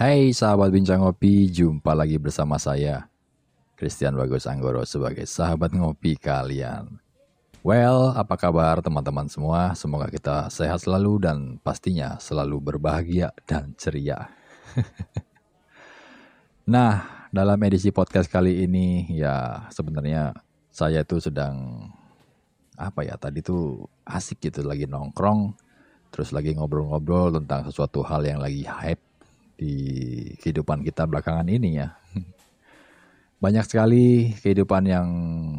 Hai sahabat bincang ngopi, jumpa lagi bersama saya Christian Bagus Anggoro sebagai sahabat ngopi kalian. Well, apa kabar teman-teman semua? Semoga kita sehat selalu dan pastinya selalu berbahagia dan ceria. nah, dalam edisi podcast kali ini ya sebenarnya saya itu sedang apa ya tadi tuh asik gitu lagi nongkrong terus lagi ngobrol-ngobrol tentang sesuatu hal yang lagi hype di kehidupan kita belakangan ini ya. Banyak sekali kehidupan yang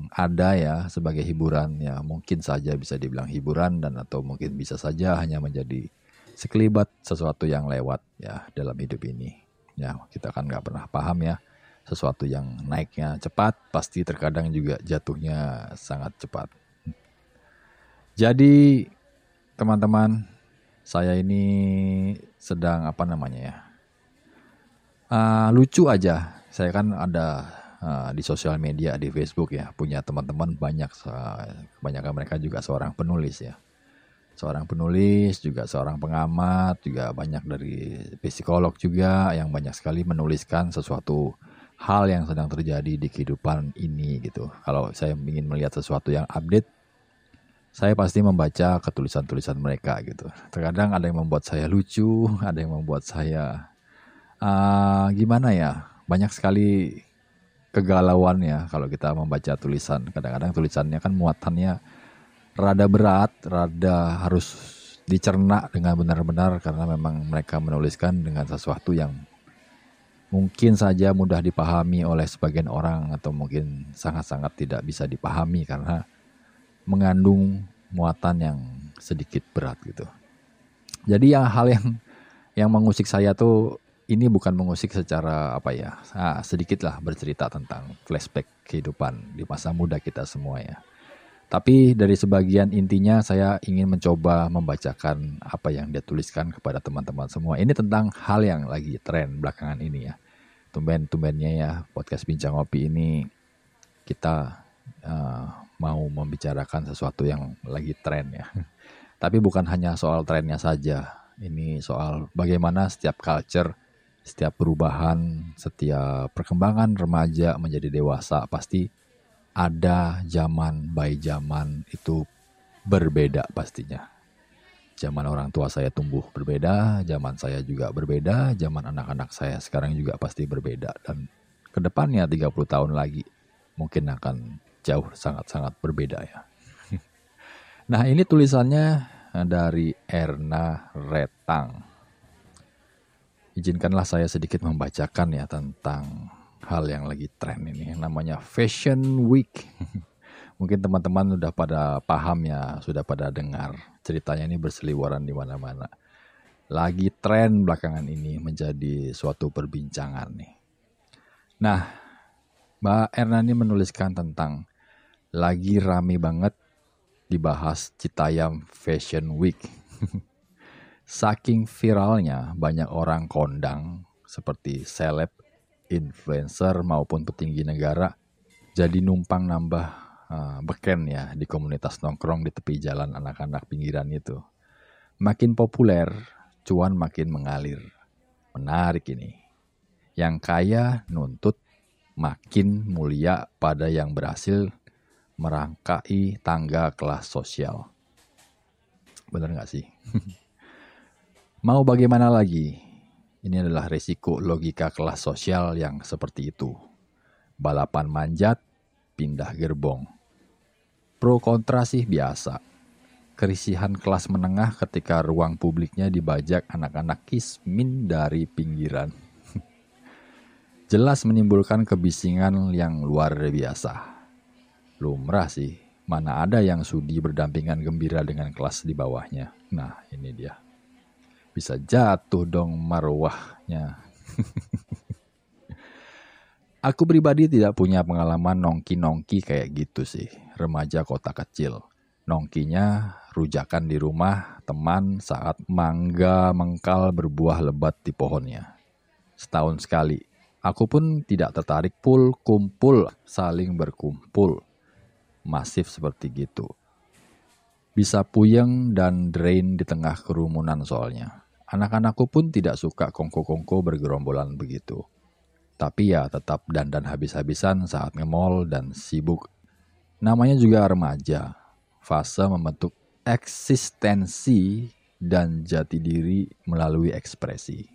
ada ya sebagai hiburan ya mungkin saja bisa dibilang hiburan dan atau mungkin bisa saja hanya menjadi sekelibat sesuatu yang lewat ya dalam hidup ini. Ya kita kan nggak pernah paham ya sesuatu yang naiknya cepat pasti terkadang juga jatuhnya sangat cepat. Jadi teman-teman saya ini sedang apa namanya ya uh, lucu aja. Saya kan ada uh, di sosial media di Facebook ya punya teman-teman banyak uh, kebanyakan mereka juga seorang penulis ya. Seorang penulis juga seorang pengamat juga banyak dari psikolog juga yang banyak sekali menuliskan sesuatu hal yang sedang terjadi di kehidupan ini gitu. Kalau saya ingin melihat sesuatu yang update saya pasti membaca ketulisan-tulisan mereka gitu. Terkadang ada yang membuat saya lucu, ada yang membuat saya uh, gimana ya, banyak sekali kegalauan ya kalau kita membaca tulisan. Kadang-kadang tulisannya kan muatannya rada berat, rada harus dicerna dengan benar-benar karena memang mereka menuliskan dengan sesuatu yang mungkin saja mudah dipahami oleh sebagian orang atau mungkin sangat-sangat tidak bisa dipahami karena mengandung muatan yang sedikit berat gitu. Jadi ya hal yang yang mengusik saya tuh ini bukan mengusik secara apa ya, nah, sedikit lah bercerita tentang flashback kehidupan di masa muda kita semua ya. Tapi dari sebagian intinya saya ingin mencoba membacakan apa yang dia tuliskan kepada teman-teman semua. Ini tentang hal yang lagi tren belakangan ini ya. Tumben-tumbennya ya podcast Bincang Ngopi ini kita uh, mau membicarakan sesuatu yang lagi tren ya. Tapi bukan hanya soal trennya saja. Ini soal bagaimana setiap culture, setiap perubahan, setiap perkembangan remaja menjadi dewasa pasti ada zaman by zaman itu berbeda pastinya. Zaman orang tua saya tumbuh berbeda, zaman saya juga berbeda, zaman anak-anak saya sekarang juga pasti berbeda dan ke depannya 30 tahun lagi mungkin akan jauh sangat-sangat berbeda ya. Nah ini tulisannya dari Erna Retang. Izinkanlah saya sedikit membacakan ya tentang hal yang lagi tren ini. Namanya Fashion Week. Mungkin teman-teman sudah pada paham ya, sudah pada dengar ceritanya ini berseliweran di mana-mana. Lagi tren belakangan ini menjadi suatu perbincangan nih. Nah, Mbak Erna ini menuliskan tentang lagi rame banget dibahas Citayam Fashion Week. Saking viralnya banyak orang kondang seperti seleb, influencer maupun petinggi negara jadi numpang nambah uh, beken ya di komunitas nongkrong di tepi jalan anak-anak pinggiran itu. Makin populer, cuan makin mengalir. Menarik ini. Yang kaya nuntut makin mulia pada yang berhasil merangkai tangga kelas sosial. Benar nggak sih? Mau bagaimana lagi? Ini adalah resiko logika kelas sosial yang seperti itu. Balapan manjat, pindah gerbong. Pro kontra sih biasa. Kerisihan kelas menengah ketika ruang publiknya dibajak anak-anak kismin dari pinggiran. Jelas menimbulkan kebisingan yang luar biasa lumrah sih. Mana ada yang sudi berdampingan gembira dengan kelas di bawahnya. Nah, ini dia. Bisa jatuh dong marwahnya. Aku pribadi tidak punya pengalaman nongki-nongki kayak gitu sih. Remaja kota kecil. Nongkinya rujakan di rumah teman saat mangga mengkal berbuah lebat di pohonnya. Setahun sekali. Aku pun tidak tertarik pul kumpul saling berkumpul masif seperti gitu. Bisa puyeng dan drain di tengah kerumunan soalnya. Anak-anakku pun tidak suka kongko-kongko bergerombolan begitu. Tapi ya tetap dandan habis-habisan saat nge-mall dan sibuk. Namanya juga remaja. Fase membentuk eksistensi dan jati diri melalui ekspresi.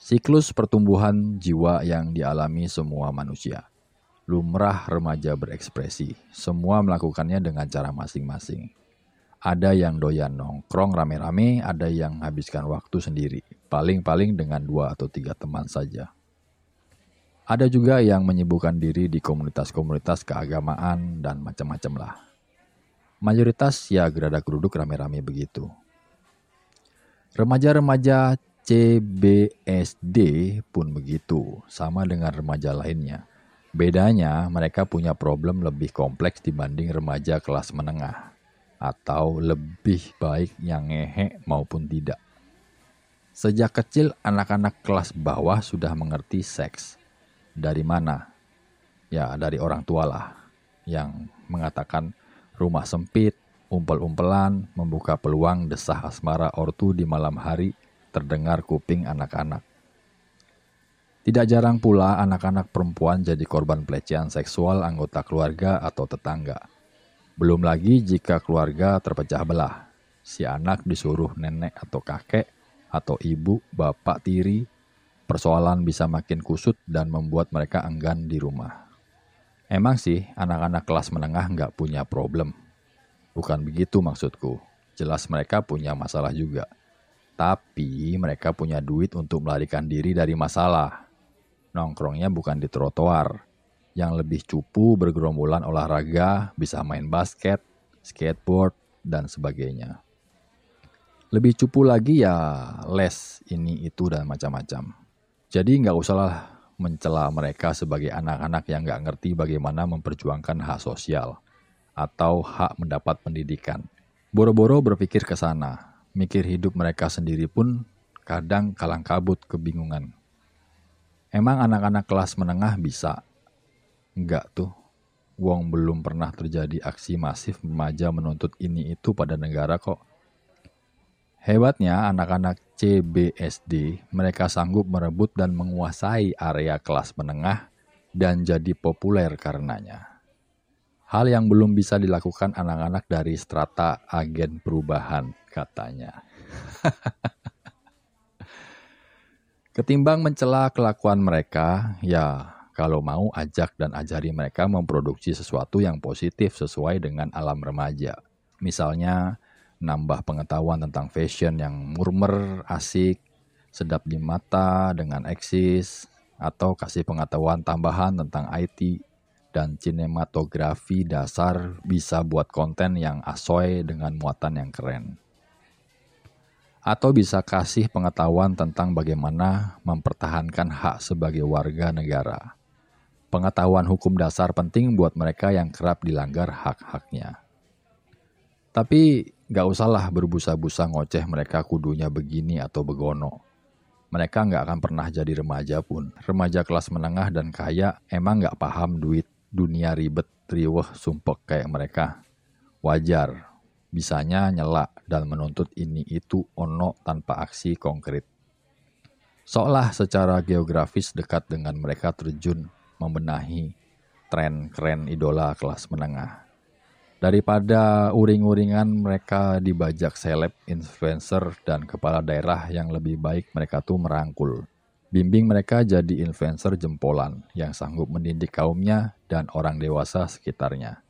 Siklus pertumbuhan jiwa yang dialami semua manusia. Lumrah remaja berekspresi. Semua melakukannya dengan cara masing-masing. Ada yang doyan nongkrong rame-rame, ada yang habiskan waktu sendiri, paling-paling dengan dua atau tiga teman saja. Ada juga yang menyibukkan diri di komunitas-komunitas keagamaan dan macam-macam lah. Mayoritas ya geradak geruduk rame-rame begitu. Remaja-remaja CBSD pun begitu, sama dengan remaja lainnya. Bedanya, mereka punya problem lebih kompleks dibanding remaja kelas menengah atau lebih baik yang ngehe maupun tidak. Sejak kecil anak-anak kelas bawah sudah mengerti seks. Dari mana? Ya dari orang tua lah yang mengatakan rumah sempit, umpel-umpelan, membuka peluang desah asmara ortu di malam hari terdengar kuping anak-anak. Tidak jarang pula anak-anak perempuan jadi korban pelecehan seksual anggota keluarga atau tetangga belum lagi jika keluarga terpecah belah. Si anak disuruh nenek atau kakek atau ibu, bapak tiri, persoalan bisa makin kusut dan membuat mereka enggan di rumah. Emang sih anak-anak kelas menengah nggak punya problem. Bukan begitu maksudku. Jelas mereka punya masalah juga. Tapi mereka punya duit untuk melarikan diri dari masalah. Nongkrongnya bukan di trotoar, yang lebih cupu bergerombolan olahraga, bisa main basket, skateboard, dan sebagainya. Lebih cupu lagi ya les ini itu dan macam-macam. Jadi nggak usahlah mencela mereka sebagai anak-anak yang nggak ngerti bagaimana memperjuangkan hak sosial atau hak mendapat pendidikan. Boro-boro berpikir ke sana, mikir hidup mereka sendiri pun kadang kalang kabut kebingungan. Emang anak-anak kelas menengah bisa Enggak tuh. Wong belum pernah terjadi aksi masif remaja menuntut ini itu pada negara kok. Hebatnya anak-anak CBSD, mereka sanggup merebut dan menguasai area kelas menengah dan jadi populer karenanya. Hal yang belum bisa dilakukan anak-anak dari strata agen perubahan, katanya. Ketimbang mencela kelakuan mereka, ya kalau mau ajak dan ajari mereka memproduksi sesuatu yang positif sesuai dengan alam remaja. Misalnya nambah pengetahuan tentang fashion yang murmer, asik, sedap di mata dengan eksis, atau kasih pengetahuan tambahan tentang IT dan sinematografi dasar bisa buat konten yang asoy dengan muatan yang keren. Atau bisa kasih pengetahuan tentang bagaimana mempertahankan hak sebagai warga negara Pengetahuan hukum dasar penting buat mereka yang kerap dilanggar hak-haknya. Tapi gak usahlah berbusa-busa ngoceh mereka kudunya begini atau begono. Mereka gak akan pernah jadi remaja pun. Remaja kelas menengah dan kaya emang gak paham duit, dunia ribet, riweh, sumpek kayak mereka. Wajar, bisanya nyela dan menuntut ini itu ono tanpa aksi konkret. Seolah secara geografis dekat dengan mereka terjun membenahi tren keren idola kelas menengah. Daripada uring-uringan mereka dibajak seleb, influencer, dan kepala daerah yang lebih baik mereka tuh merangkul. Bimbing mereka jadi influencer jempolan yang sanggup mendidik kaumnya dan orang dewasa sekitarnya.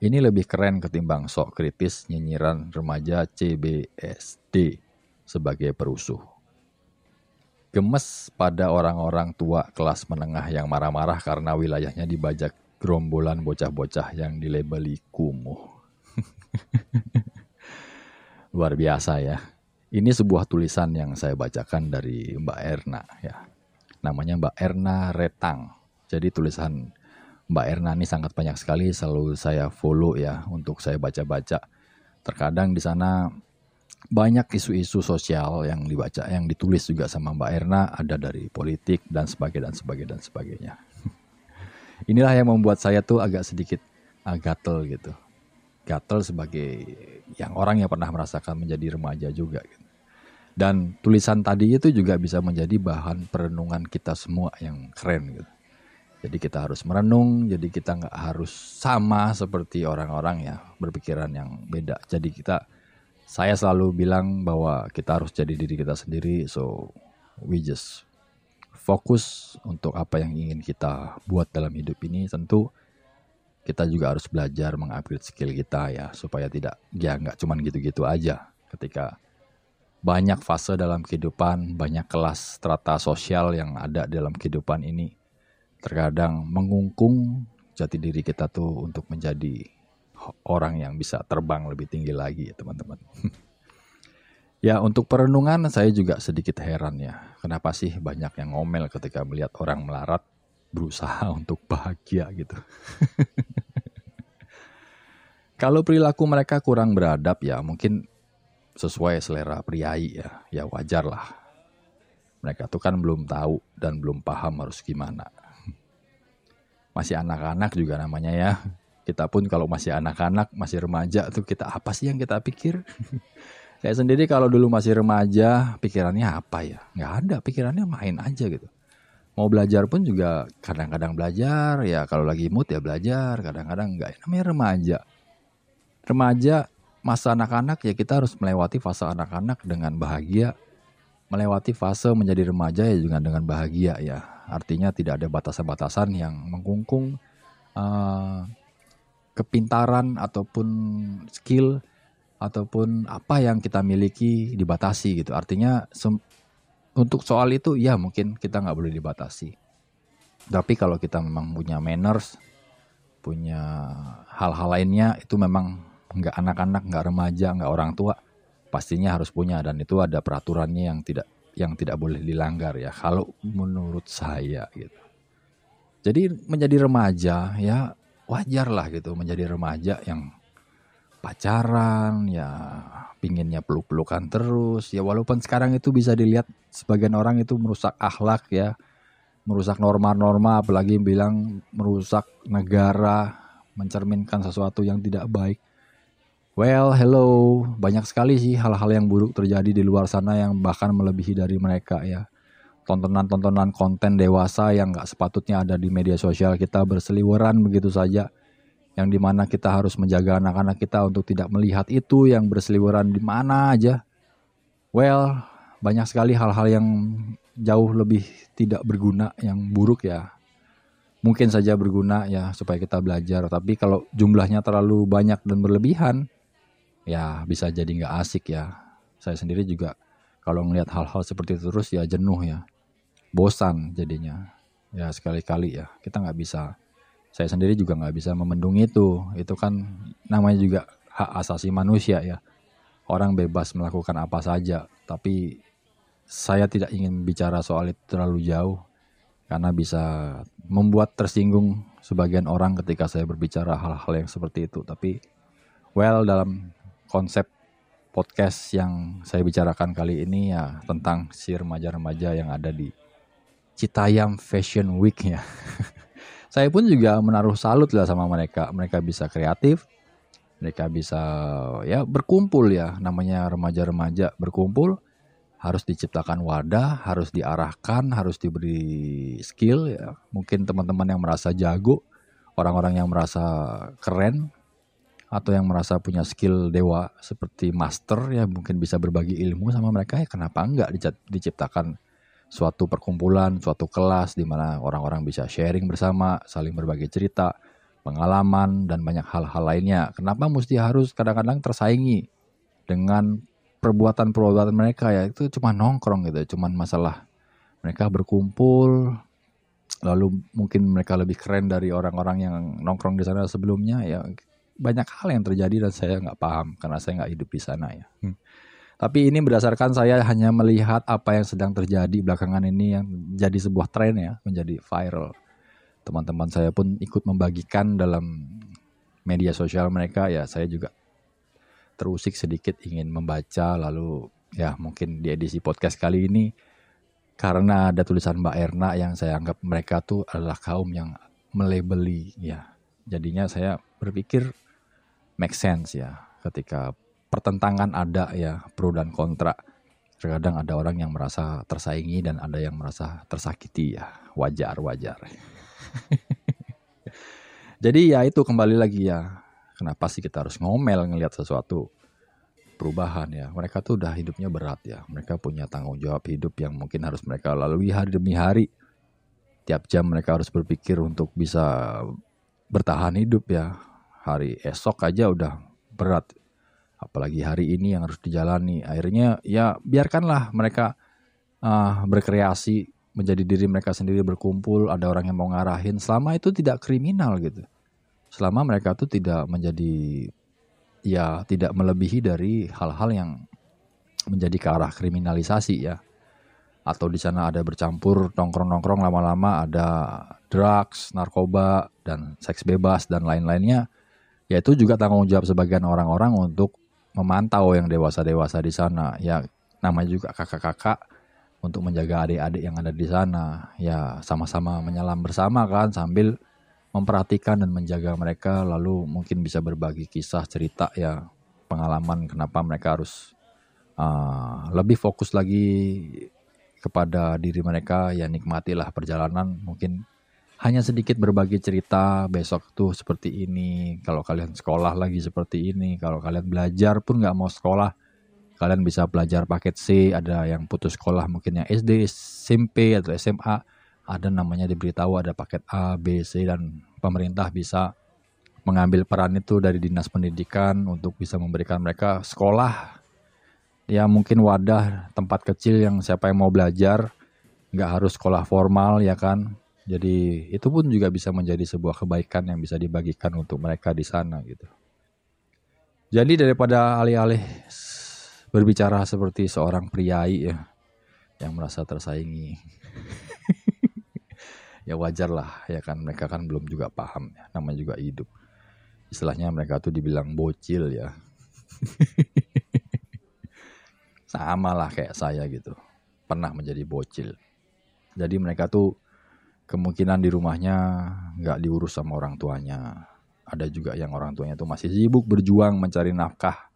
Ini lebih keren ketimbang sok kritis nyinyiran remaja CBSD sebagai perusuh gemes pada orang-orang tua kelas menengah yang marah-marah karena wilayahnya dibajak gerombolan bocah-bocah yang dilebeli kumuh. Luar biasa ya. Ini sebuah tulisan yang saya bacakan dari Mbak Erna ya. Namanya Mbak Erna Retang. Jadi tulisan Mbak Erna ini sangat banyak sekali selalu saya follow ya untuk saya baca-baca. Terkadang di sana banyak isu-isu sosial yang dibaca, yang ditulis juga sama Mbak Erna, ada dari politik dan sebagainya dan sebagainya dan sebagainya. Inilah yang membuat saya tuh agak sedikit uh, gatel gitu. Gatel sebagai yang orang yang pernah merasakan menjadi remaja juga. Gitu. Dan tulisan tadi itu juga bisa menjadi bahan perenungan kita semua yang keren gitu. Jadi kita harus merenung, jadi kita nggak harus sama seperti orang-orang ya berpikiran yang beda. Jadi kita, saya selalu bilang bahwa kita harus jadi diri kita sendiri. So we just fokus untuk apa yang ingin kita buat dalam hidup ini. Tentu kita juga harus belajar mengupgrade skill kita ya supaya tidak ya nggak cuman gitu-gitu aja. Ketika banyak fase dalam kehidupan, banyak kelas strata sosial yang ada dalam kehidupan ini terkadang mengungkung jati diri kita tuh untuk menjadi orang yang bisa terbang lebih tinggi lagi ya teman-teman. ya untuk perenungan saya juga sedikit heran ya. Kenapa sih banyak yang ngomel ketika melihat orang melarat berusaha untuk bahagia gitu. Kalau perilaku mereka kurang beradab ya mungkin sesuai selera priai ya, ya wajar lah. Mereka tuh kan belum tahu dan belum paham harus gimana masih anak-anak juga namanya ya. Kita pun kalau masih anak-anak, masih remaja tuh kita apa sih yang kita pikir? Saya sendiri kalau dulu masih remaja, pikirannya apa ya? Nggak ada, pikirannya main aja gitu. Mau belajar pun juga kadang-kadang belajar, ya kalau lagi mood ya belajar, kadang-kadang enggak. Namanya remaja. Remaja, masa anak-anak ya kita harus melewati fase anak-anak dengan bahagia. Melewati fase menjadi remaja ya juga dengan bahagia ya Artinya tidak ada batasan-batasan yang mengkungkung uh, kepintaran ataupun skill ataupun apa yang kita miliki dibatasi gitu. Artinya untuk soal itu ya mungkin kita nggak boleh dibatasi. Tapi kalau kita memang punya manners, punya hal-hal lainnya itu memang nggak anak-anak, nggak remaja, nggak orang tua, pastinya harus punya dan itu ada peraturannya yang tidak yang tidak boleh dilanggar ya kalau menurut saya gitu. Jadi menjadi remaja ya wajar lah gitu menjadi remaja yang pacaran ya pinginnya peluk-pelukan terus ya walaupun sekarang itu bisa dilihat sebagian orang itu merusak akhlak ya merusak norma-norma apalagi bilang merusak negara mencerminkan sesuatu yang tidak baik Well, hello. Banyak sekali sih hal-hal yang buruk terjadi di luar sana yang bahkan melebihi dari mereka ya. Tontonan-tontonan konten dewasa yang gak sepatutnya ada di media sosial kita berseliweran begitu saja. Yang di mana kita harus menjaga anak-anak kita untuk tidak melihat itu yang berseliweran di mana aja. Well, banyak sekali hal-hal yang jauh lebih tidak berguna, yang buruk ya. Mungkin saja berguna ya supaya kita belajar. Tapi kalau jumlahnya terlalu banyak dan berlebihan, ya bisa jadi nggak asik ya. Saya sendiri juga kalau ngelihat hal-hal seperti itu terus ya jenuh ya, bosan jadinya. Ya sekali-kali ya kita nggak bisa. Saya sendiri juga nggak bisa memendung itu. Itu kan namanya juga hak asasi manusia ya. Orang bebas melakukan apa saja, tapi saya tidak ingin bicara soal itu terlalu jauh karena bisa membuat tersinggung sebagian orang ketika saya berbicara hal-hal yang seperti itu. Tapi well dalam konsep podcast yang saya bicarakan kali ini ya tentang si remaja-remaja yang ada di Citayam Fashion Week ya. saya pun juga menaruh salut lah sama mereka. Mereka bisa kreatif, mereka bisa ya berkumpul ya. Namanya remaja-remaja berkumpul harus diciptakan wadah, harus diarahkan, harus diberi skill ya. Mungkin teman-teman yang merasa jago, orang-orang yang merasa keren, atau yang merasa punya skill dewa seperti master ya mungkin bisa berbagi ilmu sama mereka ya kenapa enggak diciptakan suatu perkumpulan, suatu kelas di mana orang-orang bisa sharing bersama, saling berbagi cerita, pengalaman dan banyak hal-hal lainnya. Kenapa mesti harus kadang-kadang tersaingi dengan perbuatan-perbuatan mereka ya itu cuma nongkrong gitu, cuma masalah mereka berkumpul lalu mungkin mereka lebih keren dari orang-orang yang nongkrong di sana sebelumnya ya banyak hal yang terjadi dan saya nggak paham karena saya nggak hidup di sana ya. Hmm. Tapi ini berdasarkan saya hanya melihat apa yang sedang terjadi belakangan ini yang jadi sebuah tren ya, menjadi viral. Teman-teman saya pun ikut membagikan dalam media sosial mereka ya, saya juga terusik sedikit ingin membaca lalu ya mungkin di edisi podcast kali ini karena ada tulisan Mbak Erna yang saya anggap mereka tuh adalah kaum yang melebeli ya. Jadinya saya berpikir make sense ya ketika pertentangan ada ya pro dan kontra. Terkadang ada orang yang merasa tersaingi dan ada yang merasa tersakiti ya. Wajar wajar jadi ya itu kembali lagi ya. Kenapa sih kita harus ngomel ngelihat sesuatu? Perubahan ya. Mereka tuh udah hidupnya berat ya. Mereka punya tanggung jawab hidup yang mungkin harus mereka lalui hari demi hari. Tiap jam mereka harus berpikir untuk bisa bertahan hidup ya. Hari esok aja udah berat apalagi hari ini yang harus dijalani akhirnya ya biarkanlah mereka uh, berkreasi menjadi diri mereka sendiri berkumpul ada orang yang mau ngarahin selama itu tidak kriminal gitu selama mereka tuh tidak menjadi ya tidak melebihi dari hal-hal yang menjadi ke arah kriminalisasi ya. Atau di sana ada bercampur nongkrong-nongkrong lama-lama ada drugs, narkoba dan seks bebas dan lain-lainnya. Ya itu juga tanggung jawab sebagian orang-orang untuk memantau yang dewasa-dewasa di sana. Ya namanya juga kakak-kakak untuk menjaga adik-adik yang ada di sana. Ya sama-sama menyelam bersama kan sambil memperhatikan dan menjaga mereka lalu mungkin bisa berbagi kisah cerita ya pengalaman kenapa mereka harus uh, lebih fokus lagi kepada diri mereka ya nikmatilah perjalanan mungkin hanya sedikit berbagi cerita besok tuh seperti ini kalau kalian sekolah lagi seperti ini kalau kalian belajar pun nggak mau sekolah kalian bisa belajar paket C ada yang putus sekolah mungkin yang SD SMP atau SMA ada namanya diberitahu ada paket A, B, C dan pemerintah bisa mengambil peran itu dari dinas pendidikan untuk bisa memberikan mereka sekolah. Ya mungkin wadah tempat kecil yang siapa yang mau belajar nggak harus sekolah formal ya kan jadi itu pun juga bisa menjadi sebuah kebaikan yang bisa dibagikan untuk mereka di sana gitu. Jadi daripada alih-alih berbicara seperti seorang priai ya yang merasa tersaingi ya wajar lah ya kan mereka kan belum juga paham ya namanya juga hidup. Istilahnya mereka tuh dibilang bocil ya. Sama lah kayak saya gitu. Pernah menjadi bocil. Jadi mereka tuh kemungkinan di rumahnya nggak diurus sama orang tuanya. Ada juga yang orang tuanya tuh masih sibuk berjuang mencari nafkah.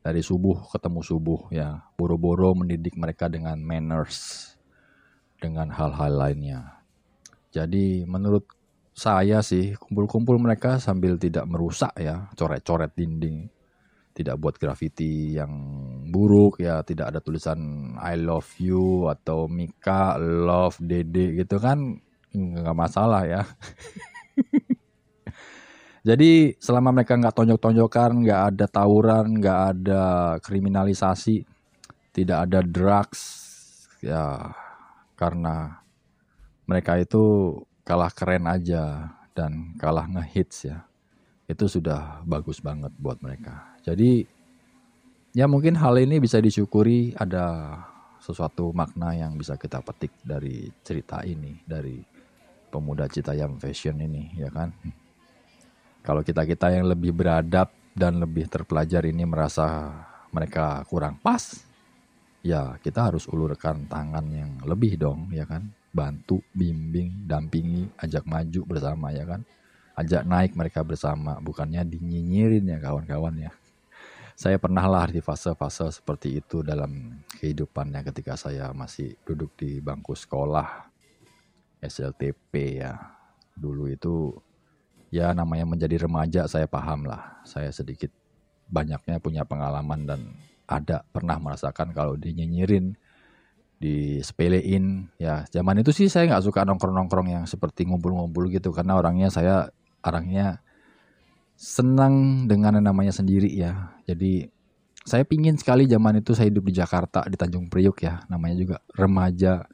Dari subuh ketemu subuh ya. Boro-boro mendidik mereka dengan manners dengan hal-hal lainnya. Jadi menurut saya sih kumpul-kumpul mereka sambil tidak merusak ya, coret-coret dinding. Tidak buat graffiti yang buruk ya, tidak ada tulisan I love you atau Mika love Dede gitu kan nggak masalah ya. Jadi selama mereka nggak tonjok-tonjokan, nggak ada tawuran, nggak ada kriminalisasi, tidak ada drugs, ya karena mereka itu kalah keren aja dan kalah ngehits ya. Itu sudah bagus banget buat mereka. Jadi ya mungkin hal ini bisa disyukuri ada sesuatu makna yang bisa kita petik dari cerita ini, dari pemuda cita yang fashion ini, ya kan? Kalau kita-kita yang lebih beradab dan lebih terpelajar ini merasa mereka kurang pas, ya kita harus ulurkan tangan yang lebih dong, ya kan? bantu, bimbing, dampingi, ajak maju bersama ya kan. Ajak naik mereka bersama, bukannya dinyinyirin ya kawan-kawan ya. Saya pernah lah di fase-fase seperti itu dalam kehidupannya ketika saya masih duduk di bangku sekolah SLTP ya. Dulu itu ya namanya menjadi remaja saya paham lah. Saya sedikit banyaknya punya pengalaman dan ada pernah merasakan kalau dinyinyirin disepelein ya zaman itu sih saya nggak suka nongkrong-nongkrong yang seperti ngumpul-ngumpul gitu karena orangnya saya orangnya senang dengan yang namanya sendiri ya jadi saya pingin sekali zaman itu saya hidup di Jakarta di Tanjung Priuk ya namanya juga remaja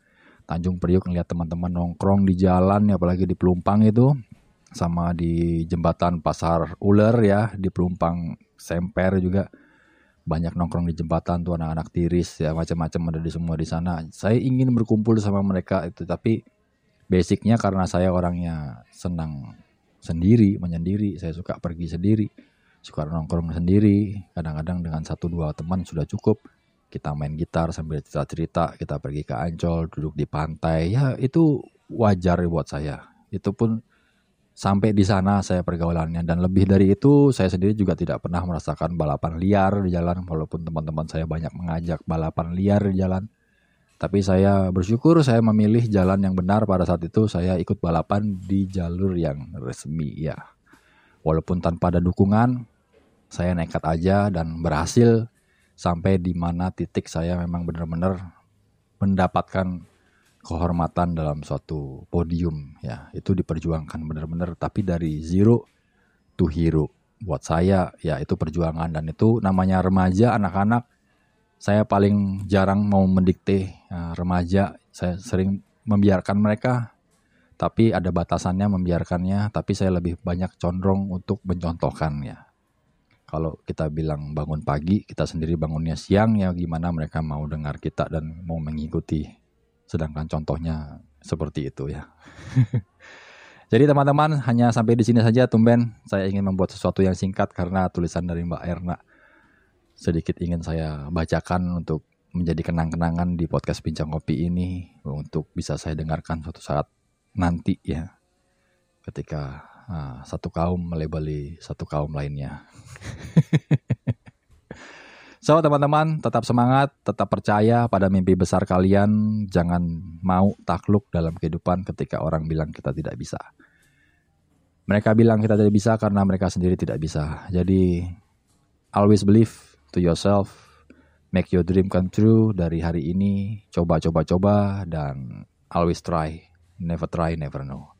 Tanjung Priuk ngeliat teman-teman nongkrong di jalan ya apalagi di Pelumpang itu sama di jembatan Pasar Uler ya di Pelumpang Semper juga banyak nongkrong di jembatan tuh anak-anak tiris ya macam-macam ada di semua di sana. Saya ingin berkumpul sama mereka itu tapi basicnya karena saya orangnya senang sendiri, menyendiri, saya suka pergi sendiri, suka nongkrong sendiri. Kadang-kadang dengan satu dua teman sudah cukup. Kita main gitar sambil cerita-cerita, kita pergi ke Ancol, duduk di pantai. Ya itu wajar buat saya. Itu pun sampai di sana saya pergaulannya dan lebih dari itu saya sendiri juga tidak pernah merasakan balapan liar di jalan walaupun teman-teman saya banyak mengajak balapan liar di jalan tapi saya bersyukur saya memilih jalan yang benar pada saat itu saya ikut balapan di jalur yang resmi ya walaupun tanpa ada dukungan saya nekat aja dan berhasil sampai di mana titik saya memang benar-benar mendapatkan kehormatan dalam suatu podium ya. Itu diperjuangkan benar-benar tapi dari zero to hero. Buat saya ya itu perjuangan. Dan itu namanya remaja anak-anak. Saya paling jarang mau mendikte ya, remaja. Saya sering membiarkan mereka tapi ada batasannya membiarkannya. Tapi saya lebih banyak condong untuk mencontohkan ya kalau kita bilang bangun pagi kita sendiri bangunnya siang ya gimana mereka mau dengar kita dan mau mengikuti. Sedangkan contohnya seperti itu ya. Jadi teman-teman hanya sampai di sini saja tumben. Saya ingin membuat sesuatu yang singkat karena tulisan dari Mbak Erna. Sedikit ingin saya bacakan untuk menjadi kenang-kenangan di podcast Bincang Kopi ini untuk bisa saya dengarkan suatu saat nanti ya. Ketika uh, satu kaum melebeli satu kaum lainnya. So teman-teman tetap semangat, tetap percaya pada mimpi besar kalian. Jangan mau takluk dalam kehidupan ketika orang bilang kita tidak bisa. Mereka bilang kita tidak bisa karena mereka sendiri tidak bisa. Jadi always believe to yourself, make your dream come true dari hari ini. Coba, coba, coba dan always try. Never try, never know.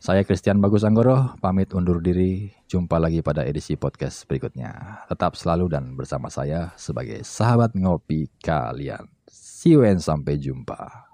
Saya Christian Bagus Anggoro, pamit undur diri. Jumpa lagi pada edisi podcast berikutnya. Tetap selalu dan bersama saya sebagai sahabat ngopi kalian. See you and sampai jumpa.